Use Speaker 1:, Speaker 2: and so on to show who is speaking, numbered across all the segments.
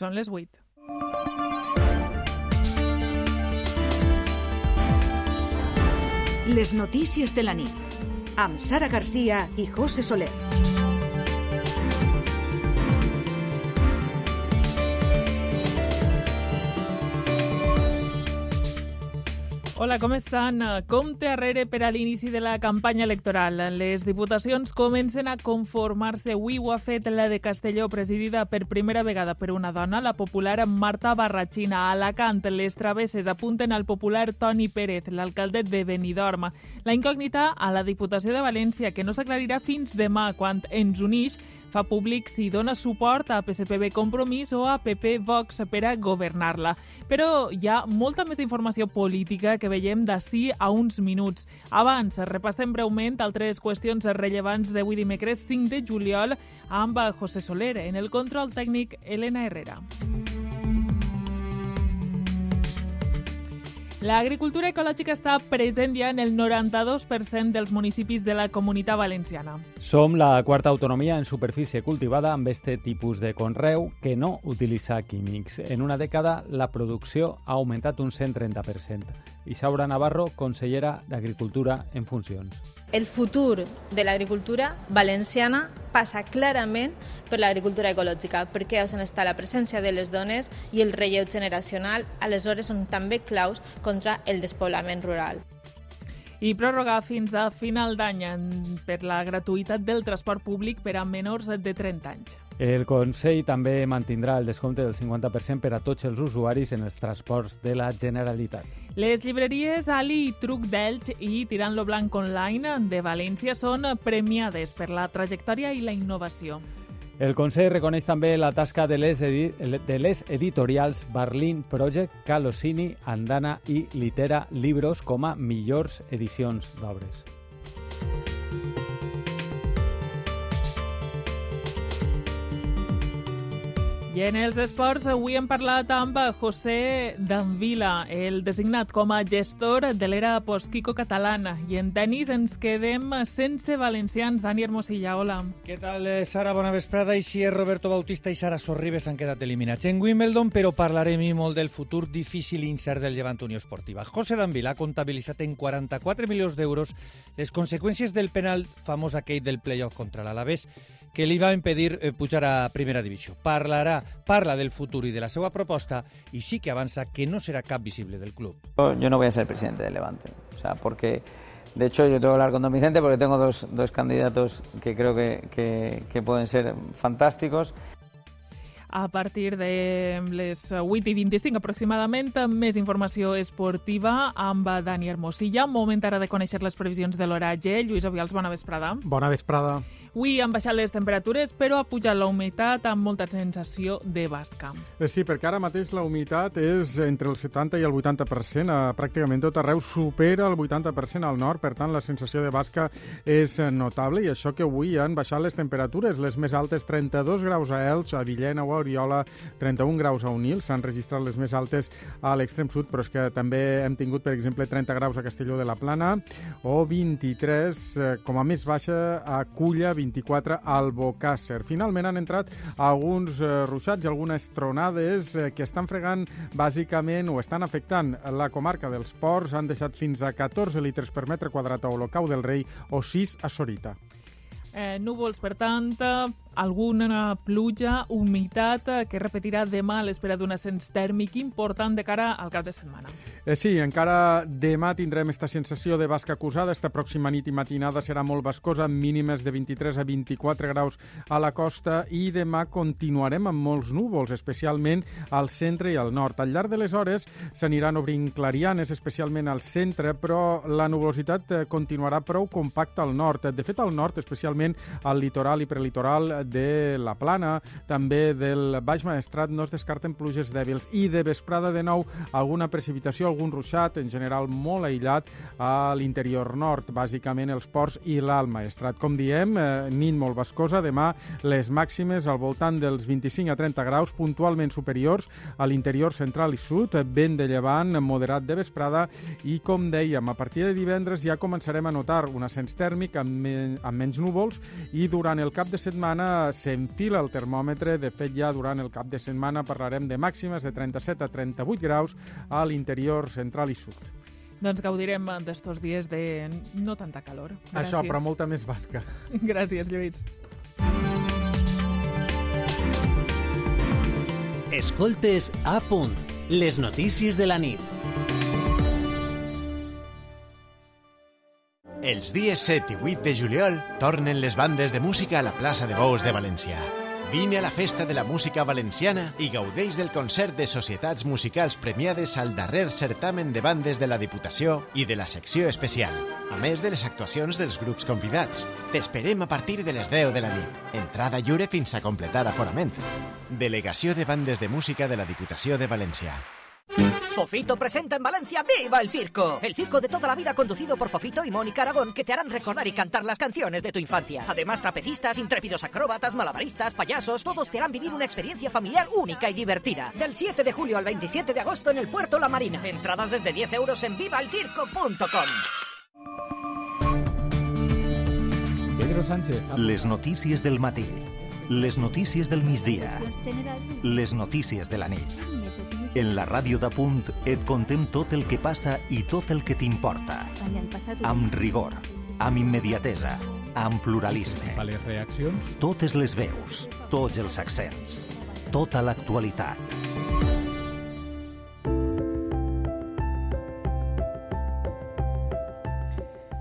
Speaker 1: Són les 8.
Speaker 2: Les notícies de la nit amb Sara Garcia i José Soler.
Speaker 1: Hola, com estan? Compte arrere per a l'inici de la campanya electoral. Les diputacions comencen a conformar-se. Avui ho ha fet la de Castelló, presidida per primera vegada per una dona, la popular Marta Barratxina. A Alacant, les travesses apunten al popular Toni Pérez, l'alcalde de Benidorm. La incògnita a la Diputació de València, que no s'aclarirà fins demà, quan ens unix fa públic si dona suport a PSPB Compromís o a PP Vox per a governar-la. Però hi ha molta més informació política que veiem d'ací a uns minuts. Abans, repassem breument altres qüestions rellevants d'avui dimecres 5 de juliol amb José Soler, en el control tècnic Elena Herrera. L'agricultura ecològica està present ja en el 92% dels municipis de la comunitat valenciana.
Speaker 3: Som la quarta autonomia en superfície cultivada amb este tipus de conreu que no utilitza químics. En una dècada, la producció ha augmentat un 130%. Isaura Navarro, consellera d'Agricultura en funcions.
Speaker 4: El futur de l'agricultura valenciana passa clarament per l'agricultura ecològica, perquè és on està la presència de les dones i el relleu generacional, aleshores són també claus contra el despoblament rural.
Speaker 1: I pròrroga fins a final d'any per la gratuïtat del transport públic per a menors de 30 anys.
Speaker 3: El Consell també mantindrà el descompte del 50% per a tots els usuaris en els transports de la Generalitat.
Speaker 1: Les llibreries Ali i Truc d'Elx i Tirant-lo Blanc Online de València són premiades per la trajectòria i la innovació.
Speaker 3: El Consell reconeix també la tasca de les, edi de les editorials Berlin Project, Calosini, Andana i Litera Libros com a millors edicions d'obres.
Speaker 1: I en els esports avui hem parlat amb José Danvila, el designat com a gestor de l'era postquico catalana. I en tenis ens quedem sense valencians. Dani Hermosilla, hola.
Speaker 5: Què tal, eh, Sara? Bona vesprada. I si és Roberto Bautista i Sara Sorribes han quedat eliminats en Wimbledon, però parlarem molt del futur difícil i incert del Llevant Unió Esportiva. José Danvila ha comptabilitzat en 44 milions d'euros les conseqüències del penal famós aquell del playoff contra l'Alavés que li va impedir eh, pujar a primera divisió. Parlarà, parla del futur i de la seva proposta i sí que avança que no serà cap visible del club.
Speaker 6: Yo no voy a ser presidente del Levante, o sea, porque de hecho yo tengo que hablar con Don Vicente porque tengo dos, dos candidatos que creo que, que, que pueden ser fantásticos
Speaker 1: a partir de les 8 i 25 aproximadament. Més informació esportiva amb Dani Hermosilla. Moment ara de conèixer les previsions de l'oratge. Lluís Ovials, bona vesprada.
Speaker 7: Bona vesprada.
Speaker 1: Avui han baixat les temperatures, però ha pujat la humitat amb molta sensació de basca.
Speaker 7: Eh, sí, perquè ara mateix la humitat és entre el 70 i el 80%. A pràcticament tot arreu supera el 80% al nord, per tant la sensació de basca és notable i això que avui han baixat les temperatures. Les més altes 32 graus a Elx, a Villena o a Oriola, 31 graus a Unil, s'han registrat les més altes a l'extrem sud, però és que també hem tingut, per exemple, 30 graus a Castelló de la Plana o 23, eh, com a més baixa, a Culla, 24 al Bocàsser. Finalment han entrat alguns eh, ruixats i algunes tronades eh, que estan fregant bàsicament o estan afectant la comarca dels ports. Han deixat fins a 14 litres per metre quadrat a Olocau del Rei o 6 a Sorita.
Speaker 1: Eh, núvols, per tant, alguna pluja, humitat, eh, que repetirà demà a l'espera d'un ascens tèrmic important de cara al cap de setmana.
Speaker 7: Eh, sí, encara demà tindrem esta sensació de basca acusada. Esta pròxima nit i matinada serà molt bascosa, amb mínimes de 23 a 24 graus a la costa i demà continuarem amb molts núvols, especialment al centre i al nord. Al llarg de les hores s'aniran obrint clarianes, especialment al centre, però la nuvolositat eh, continuarà prou compacta al nord. De fet, al nord, especialment al litoral i prelitoral de la Plana, també del Baix Maestrat, no es descarten pluges dèbils i de vesprada de nou alguna precipitació, algun ruixat, en general molt aïllat a l'interior nord, bàsicament els ports i l'Alt Maestrat. Com diem, eh, nit molt bascosa, demà les màximes al voltant dels 25 a 30 graus, puntualment superiors a l'interior central i sud, vent de llevant moderat de vesprada i, com dèiem, a partir de divendres ja començarem a notar un ascens tèrmic amb, men amb menys núvols i durant el cap de setmana s'enfila el termòmetre. De fet, ja durant el cap de setmana parlarem de màximes de 37 a 38 graus a l'interior central i sud.
Speaker 1: Doncs gaudirem d'estos dies de no tanta calor. Gràcies.
Speaker 7: Això, però molta més basca.
Speaker 1: Gràcies, Lluís.
Speaker 8: Escoltes a punt, les notícies de la nit.
Speaker 9: Els dies 7 i 8 de juliol tornen les bandes de música a la plaça de Bous de València. Vine a la festa de la música valenciana i gaudeix del concert de societats musicals premiades al darrer certamen de bandes de la Diputació i de la secció especial, a més de les actuacions dels grups convidats. T'esperem a partir de les 10 de la nit. Entrada lliure fins a completar aforament. Delegació de bandes de música de la Diputació de València.
Speaker 10: Fofito presenta en Valencia Viva el Circo. El circo de toda la vida conducido por Fofito y Mónica Aragón que te harán recordar y cantar las canciones de tu infancia. Además, trapecistas, intrépidos acróbatas, malabaristas, payasos, todos te harán vivir una experiencia familiar única y divertida. Del 7 de julio al 27 de agosto en el Puerto La Marina. Entradas desde 10 euros en vivalcirco.com.
Speaker 3: Pedro Sánchez.
Speaker 11: Les notícies del matí. Les notícies del migdia. Les notícies de la nit. En la ràdio de punt et contem tot el que passa i tot el que t'importa. Amb rigor, amb immediatesa, amb pluralisme.
Speaker 3: Les reaccions.
Speaker 11: Totes les veus, tots els accents, tota l'actualitat.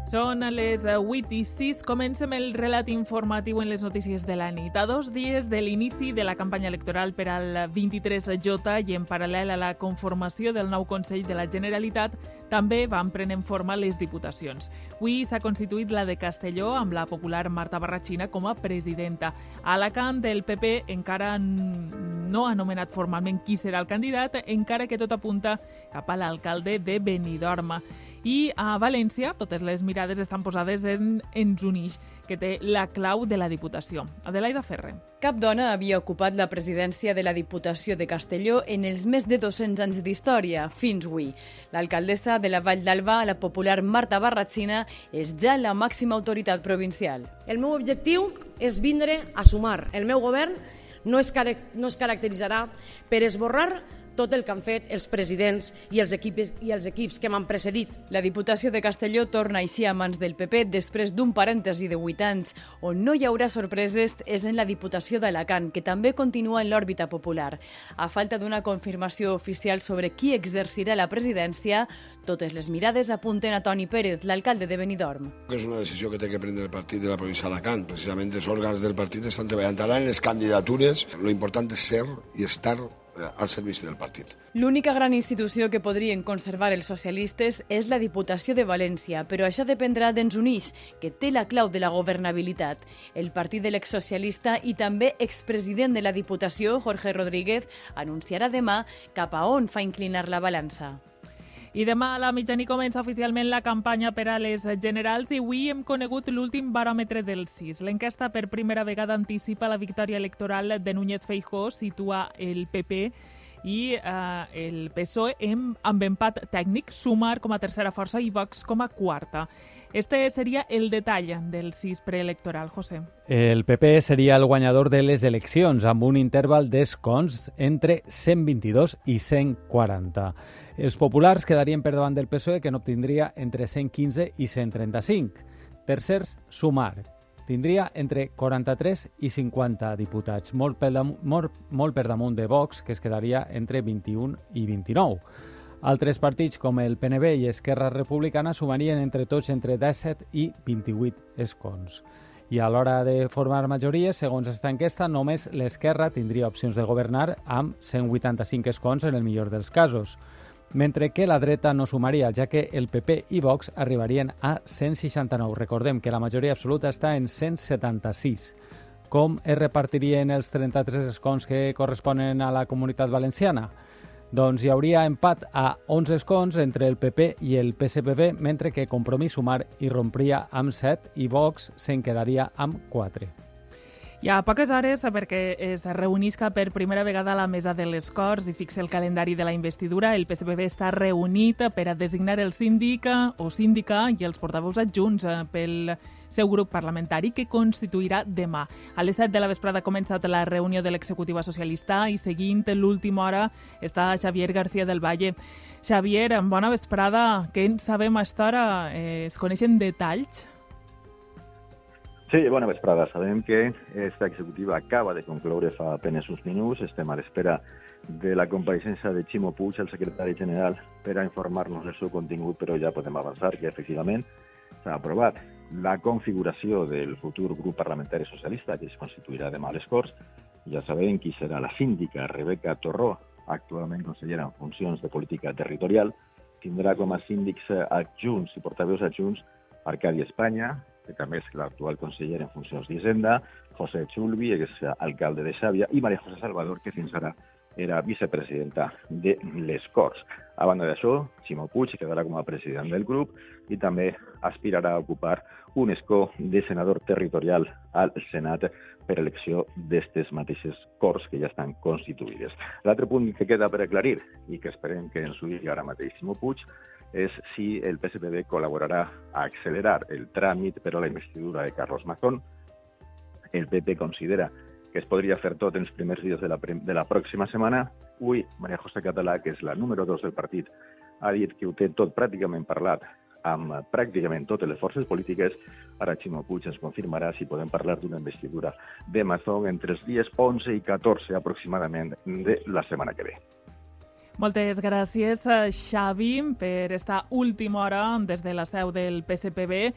Speaker 1: Són les 8 i 6. Comencem el relat informatiu en les notícies de la nit. A dos dies de l'inici de la campanya electoral per al 23J i en paral·lel a la conformació del nou Consell de la Generalitat, també van prenent forma les diputacions. Avui s'ha constituït la de Castelló amb la popular Marta Barratxina com a presidenta. A Alacant, el PP encara no ha nomenat formalment qui serà el candidat, encara que tot apunta cap a l'alcalde de Benidorm. I a València totes les mirades estan posades en Ens Unix, que té la clau de la Diputació. Adelaida Ferre.
Speaker 12: Cap dona havia ocupat la presidència de la Diputació de Castelló en els més de 200 anys d'història, fins avui. L'alcaldessa de la Vall d'Alba, la popular Marta Barratxina, és ja la màxima autoritat provincial.
Speaker 13: El meu objectiu és vindre a sumar. El meu govern no es, no es caracteritzarà per esborrar tot el que han fet els presidents i els equips, i els equips que m'han precedit.
Speaker 12: La Diputació de Castelló torna així a mans del PP després d'un parèntesi de 8 anys. On no hi haurà sorpreses és en la Diputació d'Alacant, que també continua en l'òrbita popular. A falta d'una confirmació oficial sobre qui exercirà la presidència, totes les mirades apunten a Toni Pérez, l'alcalde de Benidorm.
Speaker 14: És una decisió que té que prendre el partit de la província d'Alacant. Precisament els òrgans del partit estan treballant ara en les candidatures. Lo important és ser i estar al servici del partit.
Speaker 12: L'única gran institució que podrien conservar els socialistes és la Diputació de València, però això dependrà d'Ens Unix, que té la clau de la governabilitat. El partit de l'exsocialista i també expresident de la Diputació, Jorge Rodríguez, anunciarà demà cap a on fa inclinar la balança.
Speaker 1: I demà a la mitjanit comença oficialment la campanya per a les generals i avui hem conegut l'últim baròmetre del CIS. L'enquesta per primera vegada anticipa la victòria electoral de Núñez Feijó, situa el PP i eh, el PSOE amb, amb empat tècnic, Sumar com a tercera força i Vox com a quarta. Este seria el detall del CIS preelectoral, José.
Speaker 3: El PP seria el guanyador de les eleccions amb un interval d'escons entre 122 i 140. Els populars quedarien per davant del PSOE, que n'obtindria entre 115 i 135. Tercers, Sumar. Tindria entre 43 i 50 diputats, molt per, damunt, molt, molt per damunt de Vox, que es quedaria entre 21 i 29. Altres partits com el PNB i Esquerra Republicana sumarien entre tots entre 17 i 28 escons. I a l'hora de formar majories, segons aquesta enquesta, només l'Esquerra tindria opcions de governar amb 185 escons en el millor dels casos mentre que la dreta no sumaria, ja que el PP i Vox arribarien a 169. Recordem que la majoria absoluta està en 176. Com es repartirien els 33 escons que corresponen a la comunitat valenciana? Doncs hi hauria empat a 11 escons entre el PP i el PSPB, mentre que Compromís Sumar hi rompria amb 7 i Vox se'n quedaria amb 4.
Speaker 1: Hi ha poques hores perquè es reunisca per primera vegada a la mesa de les Corts i fixa el calendari de la investidura. El PSPB està reunit per a designar el síndic o síndica i els portaveus adjunts pel seu grup parlamentari que constituirà demà. A les 7 de la vesprada ha començat la reunió de l'executiva socialista i seguint l'última hora està Xavier García del Valle. Xavier, bona vesprada. Què en sabem a esta hora? Eh, es coneixen detalls?
Speaker 15: Sí, bona vesprada. Sabem que esta executiva acaba de concloure fa apenes uns minuts. Estem a l'espera de la compareixença de Ximo Puig, el secretari general, per a informar-nos del seu contingut, però ja podem avançar que efectivament s'ha aprovat la configuració del futur grup parlamentari socialista que es constituirà demà a les Corts. Ja sabem qui serà la síndica, Rebeca Torró, actualment consellera en funcions de política territorial. Tindrà com a síndics adjunts i portaveus adjunts Arcadi Espanya, que també és l'actual conseller en funcions d'Hisenda, José Chulvi, que és alcalde de Xàbia, i Maria José Salvador, que fins ara era vicepresidenta de les Corts. A banda d'això, Ximo Puig quedarà com a president del grup i també aspirarà a ocupar un escó de senador territorial al Senat per elecció d'aquestes mateixes Corts que ja estan constituïdes. L'altre punt que queda per aclarir i que esperem que ens ho digui ara mateix Ximo Puig és si el PSPB col·laborarà a accelerar el tràmit per a la investidura de Carlos Mazón. El PP considera es podria fer tot en els primers dies de la, de la pròxima setmana. Avui, Maria José Català, que és la número 2 del partit, ha dit que ho té tot pràcticament parlat amb pràcticament totes les forces polítiques. Ara Ximo Puig ens confirmarà si podem parlar d'una investidura de Mazón entre els dies 11 i 14 aproximadament de la setmana que ve.
Speaker 1: Moltes gràcies, Xavi, per esta última hora des de la seu del PSPB.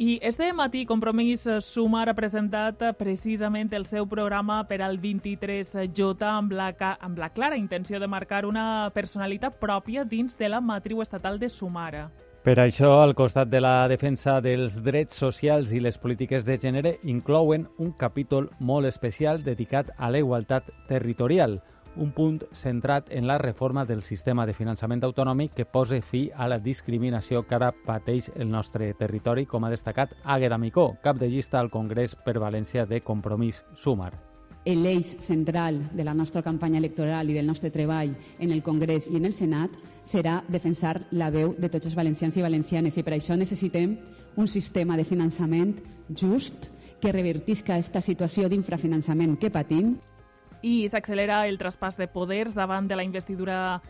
Speaker 1: I este matí Compromís Sumar ha presentat precisament el seu programa per al 23J amb la, amb la clara intenció de marcar una personalitat pròpia dins de la matriu estatal de Sumar.
Speaker 3: Per això, al costat de la defensa dels drets socials i les polítiques de gènere, inclouen un capítol molt especial dedicat a la igualtat territorial, un punt centrat en la reforma del sistema de finançament autonòmic que pose fi a la discriminació que ara pateix el nostre territori, com ha destacat Àgueda Micó, cap de llista al Congrés per València de Compromís Sumar
Speaker 16: l'eix central de la nostra campanya electoral i del nostre treball en el Congrés i en el Senat serà defensar la veu de tots els valencians i valencianes i per això necessitem un sistema de finançament just que revertisca aquesta situació d'infrafinançament que patim.
Speaker 1: I s'accelera el traspàs de poders davant de la investidura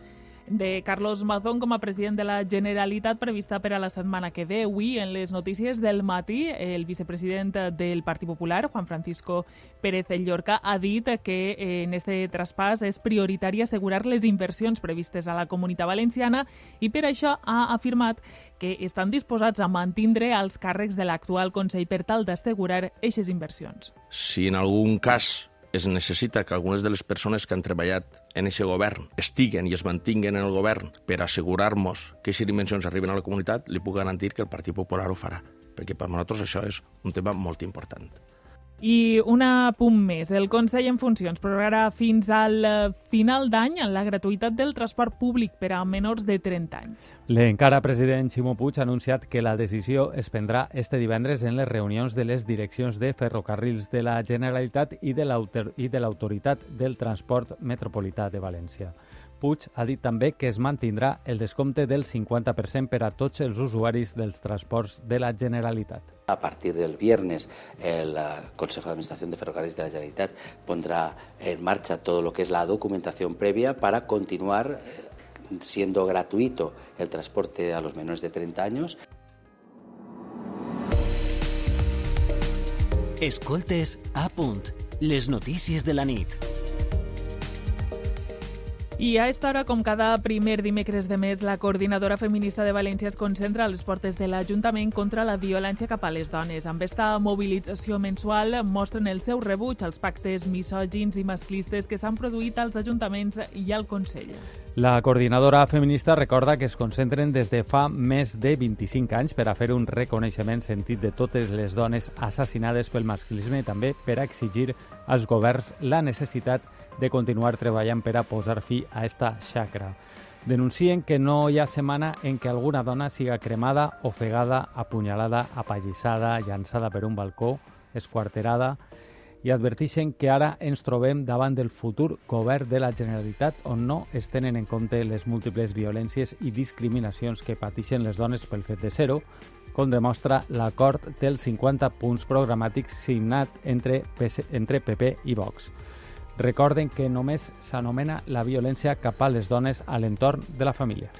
Speaker 1: de Carlos Mazón com a president de la Generalitat prevista per a la setmana que ve. Avui, en les notícies del matí, el vicepresident del Partit Popular, Juan Francisco Pérez Llorca, ha dit que en este traspàs és prioritari assegurar les inversions previstes a la comunitat valenciana i per això ha afirmat que estan disposats a mantindre els càrrecs de l'actual Consell per tal d'assegurar aquestes inversions.
Speaker 17: Si en algun cas es necessita que algunes de les persones que han treballat en aquest govern estiguen i es mantinguen en el govern per assegurar-nos que aquestes dimensions arriben a la comunitat, li puc garantir que el Partit Popular ho farà, perquè per nosaltres això és un tema molt important.
Speaker 1: I un punt més. El Consell en funcions prorrogarà fins al eh, final d'any la gratuïtat del transport públic per a menors de 30 anys.
Speaker 3: L'encara president Ximo Puig ha anunciat que la decisió es prendrà este divendres en les reunions de les direccions de ferrocarrils de la Generalitat i de l'Autoritat del Transport Metropolità de València. Puig ha dit també que es mantindrà el descompte del 50% per a tots els usuaris dels transports de la Generalitat.
Speaker 18: A partir del viernes, el Consejo de Administración de Ferrocarriles de la Generalitat pondrá en marcha todo lo que es la documentación previa para continuar eh, siendo gratuito el transporte a los menores de 30 años.
Speaker 8: Escoltes a punt, les notícies de la nit.
Speaker 1: I a esta hora, com cada primer dimecres de mes, la coordinadora feminista de València es concentra a les portes de l'Ajuntament contra la violència cap a les dones. Amb esta mobilització mensual mostren el seu rebuig als pactes misògins i masclistes que s'han produït als ajuntaments i al Consell.
Speaker 3: La coordinadora feminista recorda que es concentren des de fa més de 25 anys per a fer un reconeixement sentit de totes les dones assassinades pel masclisme i també per a exigir als governs la necessitat de continuar treballant per a posar fi a esta xacra. Denuncien que no hi ha setmana en què alguna dona siga cremada, ofegada, apunyalada, apallissada, llançada per un balcó, esquarterada, i adverteixen que ara ens trobem davant del futur govern de la Generalitat on no es tenen en compte les múltiples violències i discriminacions que pateixen les dones pel fet de ser-ho com demostra l'acord dels 50 punts programàtics signat entre, PC, entre PP i Vox. Recorden que només s'anomena la violència cap a les dones a l'entorn de la família.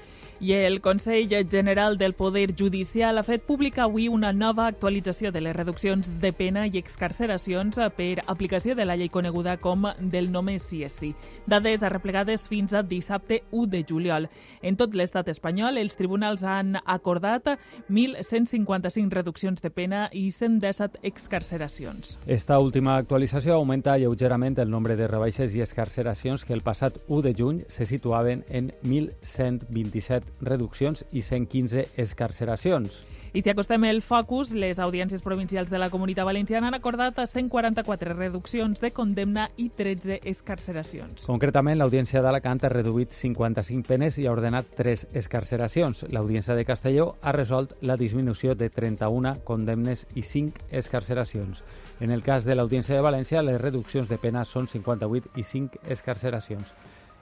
Speaker 1: I el Consell General del Poder Judicial ha fet pública avui una nova actualització de les reduccions de pena i excarceracions per aplicació de la llei coneguda com del només sí. Dades arreplegades fins a dissabte 1 de juliol. En tot l'estat espanyol, els tribunals han acordat 1.155 reduccions de pena i 117 excarceracions.
Speaker 3: Esta última actualització augmenta lleugerament el nombre de rebaixes i excarceracions que el passat 1 de juny se situaven en 1.127 reduccions i 115 escarceracions.
Speaker 1: I si acostem el focus, les audiències provincials de la Comunitat Valenciana han acordat a 144 reduccions de condemna i 13 escarceracions.
Speaker 3: Concretament, l'Audiència d'Alacant ha reduït 55 penes i ha ordenat 3 escarceracions. L'Audiència de Castelló ha resolt la disminució de 31 condemnes i 5 escarceracions. En el cas de l'Audiència de València, les reduccions de pena són 58 i 5 escarceracions.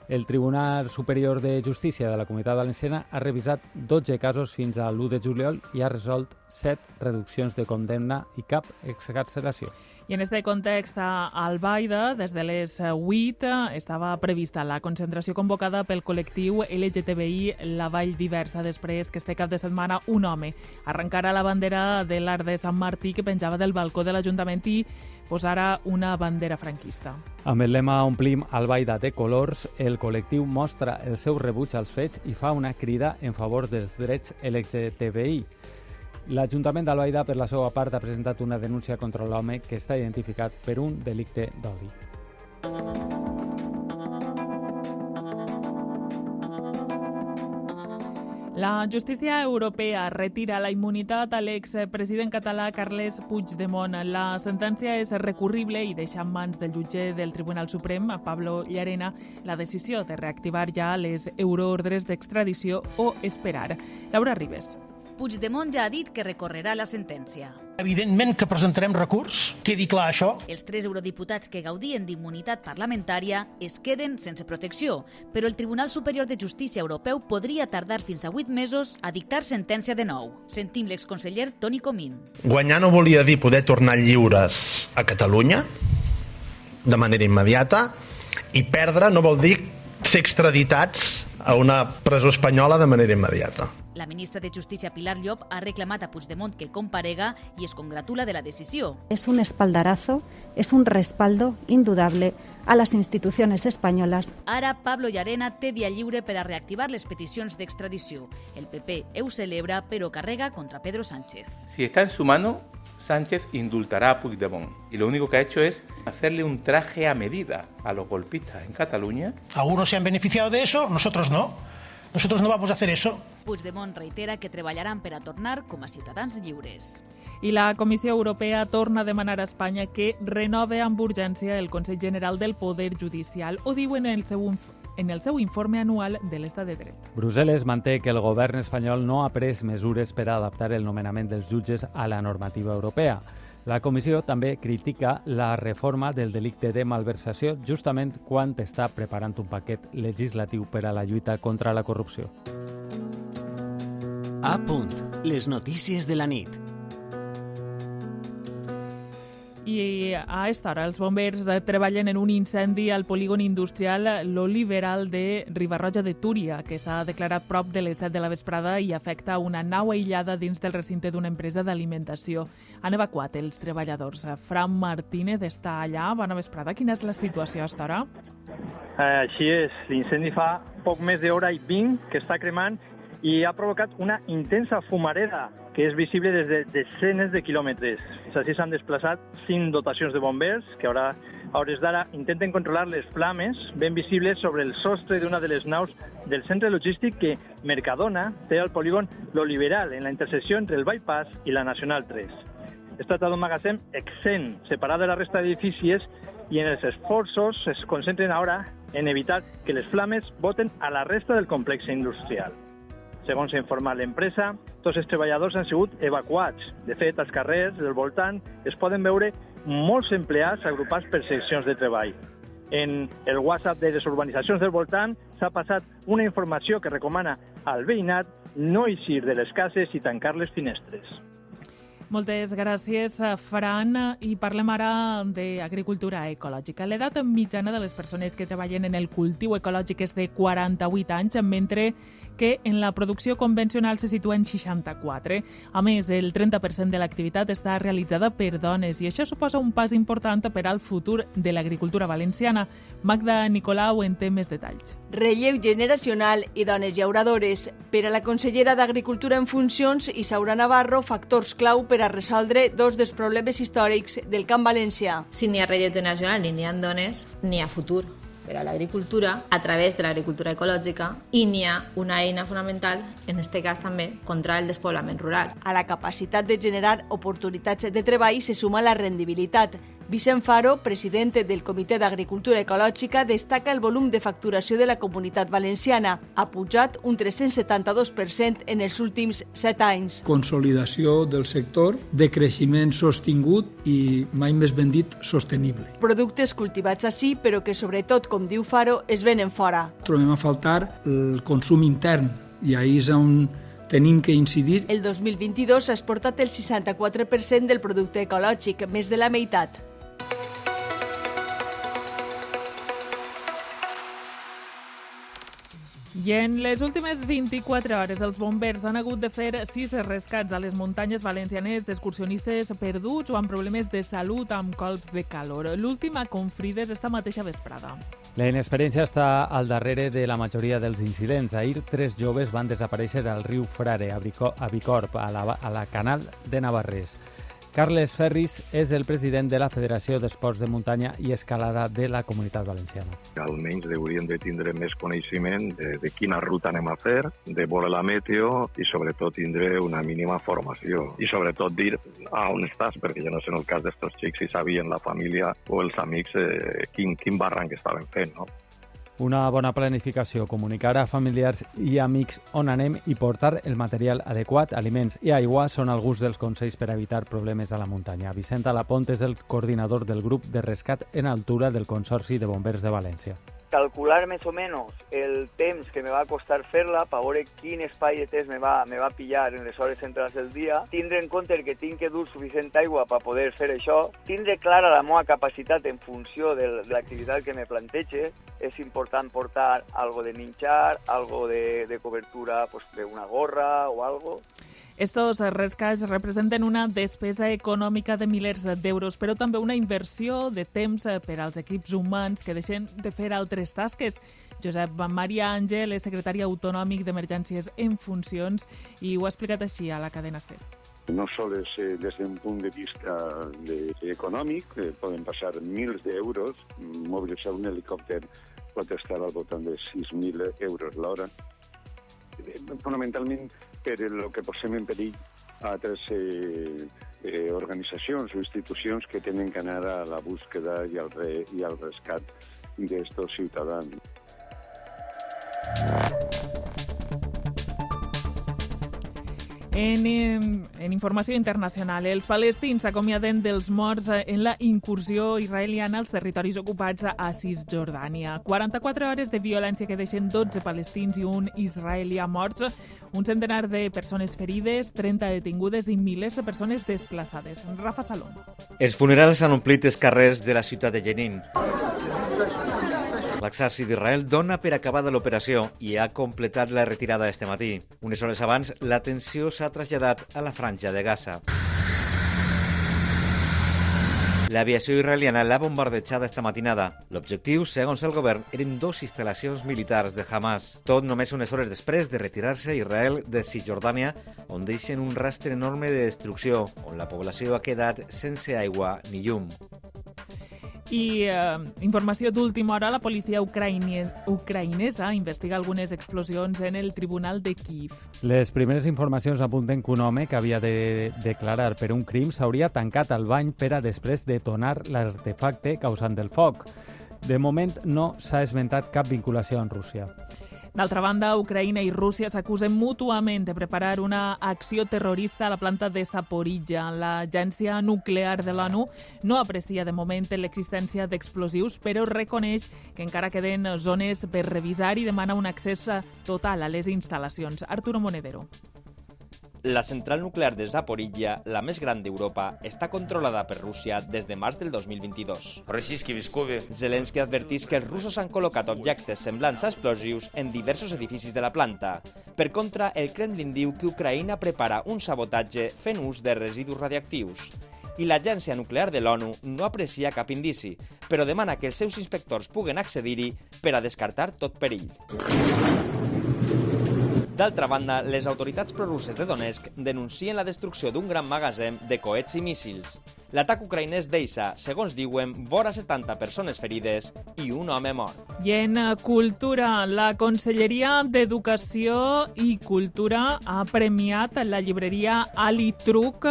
Speaker 3: El Tribunal Superior de Justícia de la Comunitat Valenciana ha revisat 12 casos fins a l'1 de juliol i ha resolt 7 reduccions de condemna i cap excarceració.
Speaker 1: I en aquest context, a Albaida, des de les 8, estava prevista la concentració convocada pel col·lectiu LGTBI La Vall Diversa, després que este cap de setmana un home arrencara la bandera de l'Art de Sant Martí que penjava del balcó de l'Ajuntament i posara una bandera franquista.
Speaker 3: Amb el lema Omplim Albaida de colors, el col·lectiu mostra el seu rebuig als fets i fa una crida en favor dels drets LGTBI. L'Ajuntament d'Albaida, per la seva part, ha presentat una denúncia contra l'home que està identificat per un delicte d'odi.
Speaker 1: La justícia europea retira la immunitat a l'expresident català Carles Puigdemont. La sentència és recurrible i deixa en mans del jutge del Tribunal Suprem, Pablo Llarena, la decisió de reactivar ja les euroordres d'extradició o esperar. Laura Ribes.
Speaker 19: Puigdemont ja ha dit que recorrerà la sentència.
Speaker 20: Evidentment que presentarem recurs, quedi clar això.
Speaker 19: Els tres eurodiputats que gaudien d'immunitat parlamentària es queden sense protecció, però el Tribunal Superior de Justícia Europeu podria tardar fins a 8 mesos a dictar sentència de nou. Sentim l'exconseller Toni Comín.
Speaker 21: Guanyar no volia dir poder tornar lliures a Catalunya de manera immediata i perdre no vol dir ser extraditats a una presó espanyola de manera immediata.
Speaker 19: La ministra de Justícia Pilar Llop ha reclamat a Puigdemont que comparega i es congratula de la decisió.
Speaker 22: Es un espaldarazo, es un respaldo indudable a las instituciones españolas.
Speaker 19: Ara Pablo Llarena té via lliure per a reactivar les peticions d'extradició. El PP ho celebra, però carrega contra Pedro Sánchez.
Speaker 23: Si está en su mano, Sánchez indultará a Puigdemont. Y lo único que ha hecho es hacerle un traje a medida a los golpistas en Cataluña.
Speaker 20: Algunos se han beneficiado de eso, nosotros no. Nosotros no vamos a hacer eso.
Speaker 19: Puigdemont reitera que treballaran per a tornar com a ciutadans lliures.
Speaker 1: I la Comissió Europea torna a demanar a Espanya que renove amb urgència el Consell General del Poder Judicial. Ho diuen en el seu, en el seu informe anual de l'Estat de Dret.
Speaker 3: Brussel·les manté que el govern espanyol no ha pres mesures per a adaptar el nomenament dels jutges a la normativa europea. La comissió també critica la reforma del delicte de malversació justament quan està preparant un paquet legislatiu per a la lluita contra la corrupció.
Speaker 8: A punt. Les notícies de la nit.
Speaker 1: I a esta hora els bombers treballen en un incendi al polígon industrial L'Oliveral de Ribarroja de Túria, que s'ha declarat prop de les 7 de la vesprada i afecta una nau aïllada dins del recinte d'una empresa d'alimentació. Han evacuat els treballadors. Fran Martínez està allà. Bona vesprada. Quina és la situació a esta hora?
Speaker 24: Eh, així és. L'incendi fa poc més d'hora i 20 que està cremant i ha provocat una intensa fumareda que és visible des de desenes de quilòmetres. Així s'han desplaçat cinc dotacions de bombers que ara, a hores d'ara intenten controlar les flames ben visibles sobre el sostre d'una de les naus del centre logístic que Mercadona té al polígon L'Oliveral, en la intersecció entre el Bypass i la Nacional 3. Es tracta d'un magatzem exent, separat de la resta d'edificis i en els esforços es concentren ara en evitar que les flames voten a la resta del complex industrial. Segons s'ha informat l'empresa, tots els treballadors han sigut evacuats. De fet, als carrers del voltant es poden veure molts empleats agrupats per seccions de treball. En el WhatsApp de les urbanitzacions del voltant s'ha passat una informació que recomana al veïnat no eixir de les cases i tancar les finestres.
Speaker 1: Moltes gràcies, Fran. I parlem ara d'agricultura ecològica. L'edat mitjana de les persones que treballen en el cultiu ecològic és de 48 anys, mentre que en la producció convencional se situa en 64. A més, el 30% de l'activitat està realitzada per dones i això suposa un pas important per al futur de l'agricultura valenciana. Magda Nicolau en té més detalls.
Speaker 25: Relleu generacional i dones llauradores. Per a la consellera d'Agricultura en funcions, Isaura Navarro, factors clau per a resoldre dos dels problemes històrics del camp valencià.
Speaker 26: Si n'hi ha relleu generacional ni n'hi ha dones, n'hi ha futur per a l'agricultura a través de l'agricultura ecològica i n'hi ha una eina fonamental, en aquest cas també, contra el despoblament rural.
Speaker 25: A la capacitat de generar oportunitats de treball se suma la rendibilitat. Vicent Faro, president del Comitè d'Agricultura Ecològica, destaca el volum de facturació de la comunitat valenciana. Ha pujat un 372% en els últims 7 anys.
Speaker 27: Consolidació del sector, de creixement sostingut i, mai més ben dit, sostenible.
Speaker 25: Productes cultivats així, però que sobretot, com diu Faro, es venen fora.
Speaker 27: Trobem a faltar el consum intern i ahir és on tenim que incidir.
Speaker 25: El 2022 s'ha exportat el 64% del producte ecològic, més de la meitat.
Speaker 1: I en les últimes 24 hores els bombers han hagut de fer sis rescats a les muntanyes valencianes d'excursionistes perduts o amb problemes de salut amb colps de calor. L'última Confrides esta mateixa vesprada.
Speaker 3: La inexperiència està al darrere de la majoria dels incidents. Ahir, tres joves van desaparèixer al riu Frare, a Bicorp, a la, a la canal de Navarrés. Carles Ferris és el president de la Federació d'Esports de Muntanya i Escalada de la Comunitat Valenciana.
Speaker 28: Almenys hauríem de tindre més coneixement de, de quina ruta anem a fer, de veure la meteo i sobretot tindre una mínima formació. I sobretot dir a on estàs, perquè jo no sé en el cas d'estos xics si sabien la família o els amics eh, quin, quin barranc estaven fent, no?
Speaker 3: Una bona planificació, comunicar a familiars i amics on anem i portar el material adequat, aliments i aigua són alguns dels consells per evitar problemes a la muntanya. Vicent Alapont és el coordinador del grup de rescat en altura del Consorci de Bombers de València
Speaker 29: calcular més o menys el temps que me va costar fer-la per veure quin espai de temps me va, me va pillar en les hores centrals del dia, tindre en compte que tinc que dur suficient aigua per poder fer això, tindre clara la meva capacitat en funció de l'activitat que me plantege, és important portar algo de menjar, algo de, de cobertura, pues, de una gorra o algo.
Speaker 1: Estos rescats representen una despesa econòmica de milers d'euros, però també una inversió de temps per als equips humans que deixen de fer altres tasques. Josep Maria Àngel és secretari autonòmic d'Emergències en funcions i ho ha explicat així a la cadena C.
Speaker 30: No sols eh, des d'un punt de vista de, econòmic, eh, poden passar mils d'euros, mobilitzar un helicòpter pot estar al voltant de 6.000 euros l'hora. Eh, fonamentalment per el que posem en perill a altres eh, eh, organitzacions o institucions que tenen que anar a la búsqueda i al, re, i al rescat d'estos ciutadans.
Speaker 1: En, en informació internacional, els palestins s'acomiaden dels morts en la incursió israeliana als territoris ocupats a Cisjordània. 44 hores de violència que deixen 12 palestins i un israelià morts, un centenar de persones ferides, 30 detingudes i milers de persones desplaçades. Rafa Salom.
Speaker 31: Els funerals han omplit els carrers de la ciutat de Jenin. L'exèrcit d'Israel dona per acabada l'operació i ha completat la retirada este matí. Unes hores abans, la tensió s'ha traslladat a la franja de Gaza. L'aviació israeliana l'ha bombardejada esta matinada. L'objectiu, segons el govern, eren dos instal·lacions militars de Hamas. Tot només unes hores després de retirar-se Israel de Cisjordània, on deixen un rastre enorme de destrucció, on la població ha quedat sense aigua ni llum.
Speaker 1: I eh, informació d'última hora, la policia ucraïne, ucraïnesa investiga algunes explosions en el Tribunal de Kiev.
Speaker 3: Les primeres informacions apunten que un home que havia de declarar per un crim s'hauria tancat al bany per a després detonar l'artefacte causant el foc. De moment no s'ha esmentat cap vinculació amb Rússia.
Speaker 1: D'altra banda, Ucraïna i Rússia s'acusen mútuament de preparar una acció terrorista a la planta de Saporitja. L'agència nuclear de l'ONU no aprecia de moment l'existència d'explosius, però reconeix que encara queden zones per revisar i demana un accés total a les instal·lacions. Arturo Monedero.
Speaker 32: La central nuclear de Zaporizhia, la més gran d'Europa, està controlada per Rússia des de març del 2022. Zelensky advertís que els russos han col·locat objectes semblants a explosius en diversos edificis de la planta. Per contra, el Kremlin diu que Ucraïna prepara un sabotatge fent ús de residus radioactius i l'Agència Nuclear de l'ONU no aprecia cap indici, però demana que els seus inspectors puguen accedir-hi per a descartar tot perill. D'altra banda, les autoritats prorusses de Donetsk denuncien la destrucció d'un gran magatzem de coets i míssils. L'atac ucraïnès deixa, segons diuen, vora 70 persones ferides i un home mort.
Speaker 1: I en cultura, la Conselleria d'Educació i Cultura ha premiat la llibreria Ali Truc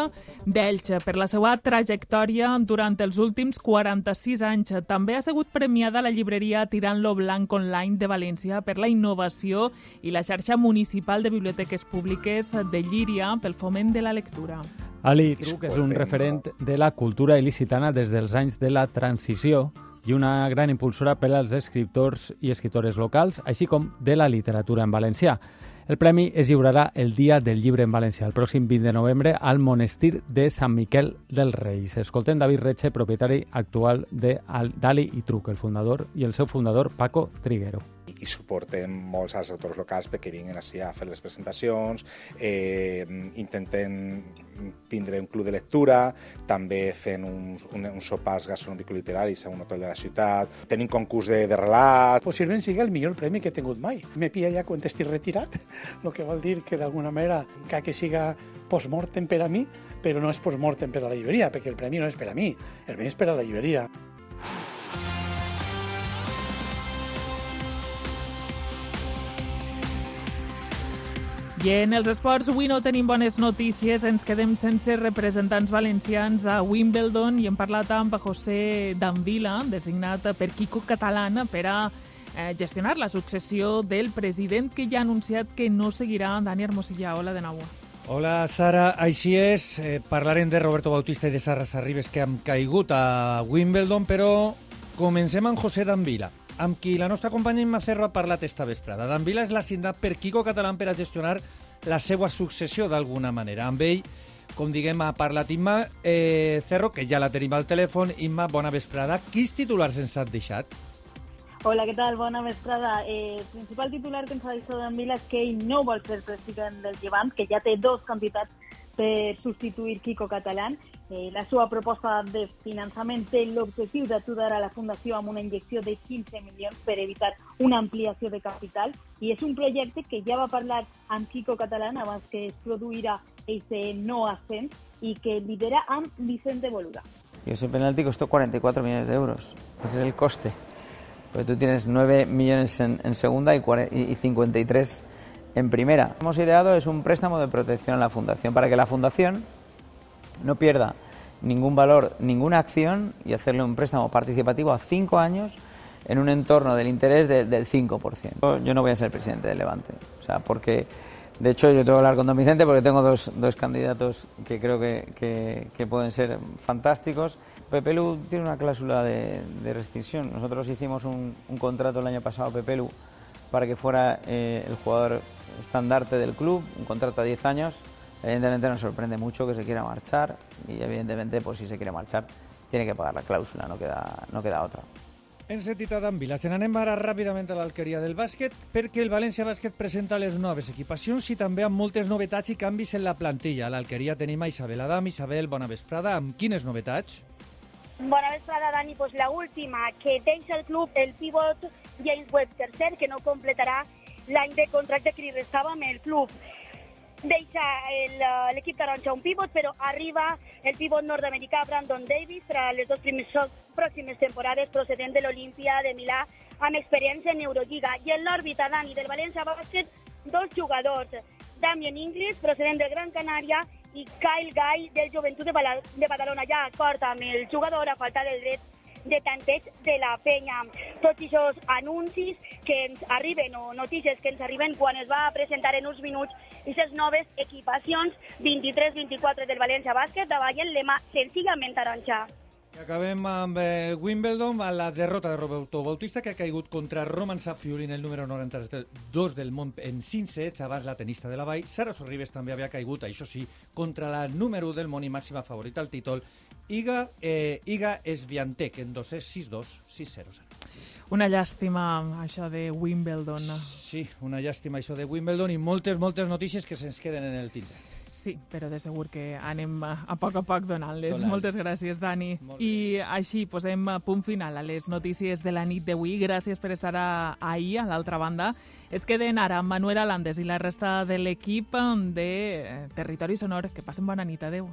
Speaker 1: d'Elx per la seva trajectòria durant els últims 46 anys. També ha sigut premiada la llibreria Tirant lo Blanc Online de València per la innovació i la xarxa municipal de biblioteques públiques de Llíria pel foment de la lectura.
Speaker 3: Ali Truc és un referent de la cultura il·licitana des dels anys de la transició i una gran impulsora per als escriptors i escriptores locals, així com de la literatura en valencià. El premi es lliurarà el dia del llibre en valencià, el pròxim 20 de novembre, al monestir de Sant Miquel dels Reis. Escoltem David Retxe, propietari actual de Dali i Truc, el fundador, i el seu fundador, Paco Triguero
Speaker 33: i suportem molts als autors locals perquè vinguin així a fer les presentacions, eh, intenten tindre un club de lectura, també fent uns, un, uns sopars gastronòmico-literaris a un hotel de la ciutat, tenim concurs de, de relat...
Speaker 20: Possiblement sigui el millor premi que he tingut mai. Me pilla ja quan estic retirat, el que vol dir que d'alguna manera, que, que siga postmortem per a mi, però no és postmortem per a la llibreria, perquè el premi no és per a mi, el premi és per a la llibreria.
Speaker 1: I en els esports avui no tenim bones notícies, ens quedem sense representants valencians a Wimbledon i hem parlat amb José Danvila, designat per Quico Catalán per a eh, gestionar la successió del president que ja ha anunciat que no seguirà Dani Hermosilla. Hola de nou.
Speaker 34: Hola, Sara. Així és. Eh, parlarem de Roberto Bautista i de Sara Sarribes que han caigut a Wimbledon, però comencem amb José Danvila amb qui la nostra companya Imma Cerro ha parlat esta vesprada. Dan Vila és l'assignat per Quico Catalán per a gestionar la seva successió d'alguna manera. Amb ell, com diguem, ha parlat Imma eh, Cerro, que ja la tenim al telèfon. Imma, bona vesprada. Quins titulars ens has deixat?
Speaker 35: Hola, què tal? Bona vesprada. Eh, el principal titular que ens ha deixat Dan Vila és que ell no vol ser president del Llevant, que ja té dos candidats per substituir Quico Catalán Eh, la seva proposta de finançament té l'objectiu d'ajudar a la Fundació amb una injecció de 15 milions per evitar una ampliació de capital i és un projecte que ja va parlar amb Kiko Catalán abans que es produirà aquest no ascens y que lidera amb Vicente Boluda.
Speaker 36: Y ese penalti costó 44 millones de euros. Ese es el coste. Porque tú tienes 9 millones en, en segunda y, 40, y 53 en primera. Hemos ideado es un préstamo de protección a la fundación para que la fundación no pierda ningún valor, ninguna acción y hacerle un préstamo participativo a cinco años en un entorno del interés de, del 5%. Yo no voy a ser presidente del Levante, o sea, porque de hecho yo tengo que hablar con don Vicente porque tengo dos, dos candidatos que creo que, que, que, pueden ser fantásticos. Pepelu tiene una cláusula de, de restricción. Nosotros hicimos un, un, contrato el año pasado Pepelu para que fuera eh, el jugador estandarte del club, un contrato a 10 años Evidentemente nos sorprende mucho que se quiera marchar y evidentemente pues si se quiere marchar tiene que pagar la clàusula, no queda, no queda otra.
Speaker 34: En sentit a Vila, se n'anem ara ràpidament a l'alqueria del bàsquet perquè el València Bàsquet presenta les noves equipacions i també amb moltes novetats i canvis en la plantilla. A l'alqueria tenim a Isabel Adam. Isabel, bona vesprada. Amb quines novetats?
Speaker 37: Bona vesprada, Dani. Pues la última, que deixa el club el pivot James Webb tercer, que no completarà l'any de contracte que li restava amb el club deixa l'equip taronja un pivot, però arriba el pivot nord-americà Brandon Davis per les dues primeres, pròximes temporades procedent de l'Olimpia de Milà amb experiència en Eurolliga. I en l'òrbita, Dani, del València Bàsquet, dos jugadors, Damien Inglis, procedent del Gran Canària, i Kyle Guy, del Joventut de, de Badalona. Ja acord amb el jugador a falta del dret de tanteig de la penya. Tots aquests anuncis que ens arriben o notícies que ens arriben quan es va presentar en uns minuts aquestes noves equipacions 23-24 del València Bàsquet davallen lema senzillament taronja.
Speaker 34: Acabem amb eh, Wimbledon, a la derrota de Roberto Bautista, que ha caigut contra Roman Safiulin, el número 92 del món, en 5 sets, abans la tenista de la Vall. Sara Sorribes també havia caigut, això sí, contra la número 1 del món i màxima favorita al títol, Iga, eh, Iga Esbiantec, en 2 sets, 6-2, 6-0.
Speaker 1: Una llàstima, això de Wimbledon.
Speaker 34: Sí, una llàstima això de Wimbledon i moltes, moltes notícies que se'ns queden en el tindre.
Speaker 1: Sí, però de segur que anem a poc a poc donant-les.
Speaker 34: Donant.
Speaker 1: Moltes gràcies, Dani. I així posem punt final a les notícies de la nit d'avui. Gràcies per estar a, ahir, a l'altra banda. Es queden ara Manuel Alandes i la resta de l'equip de Territori Sonor. Que passen bona nit. Adéu.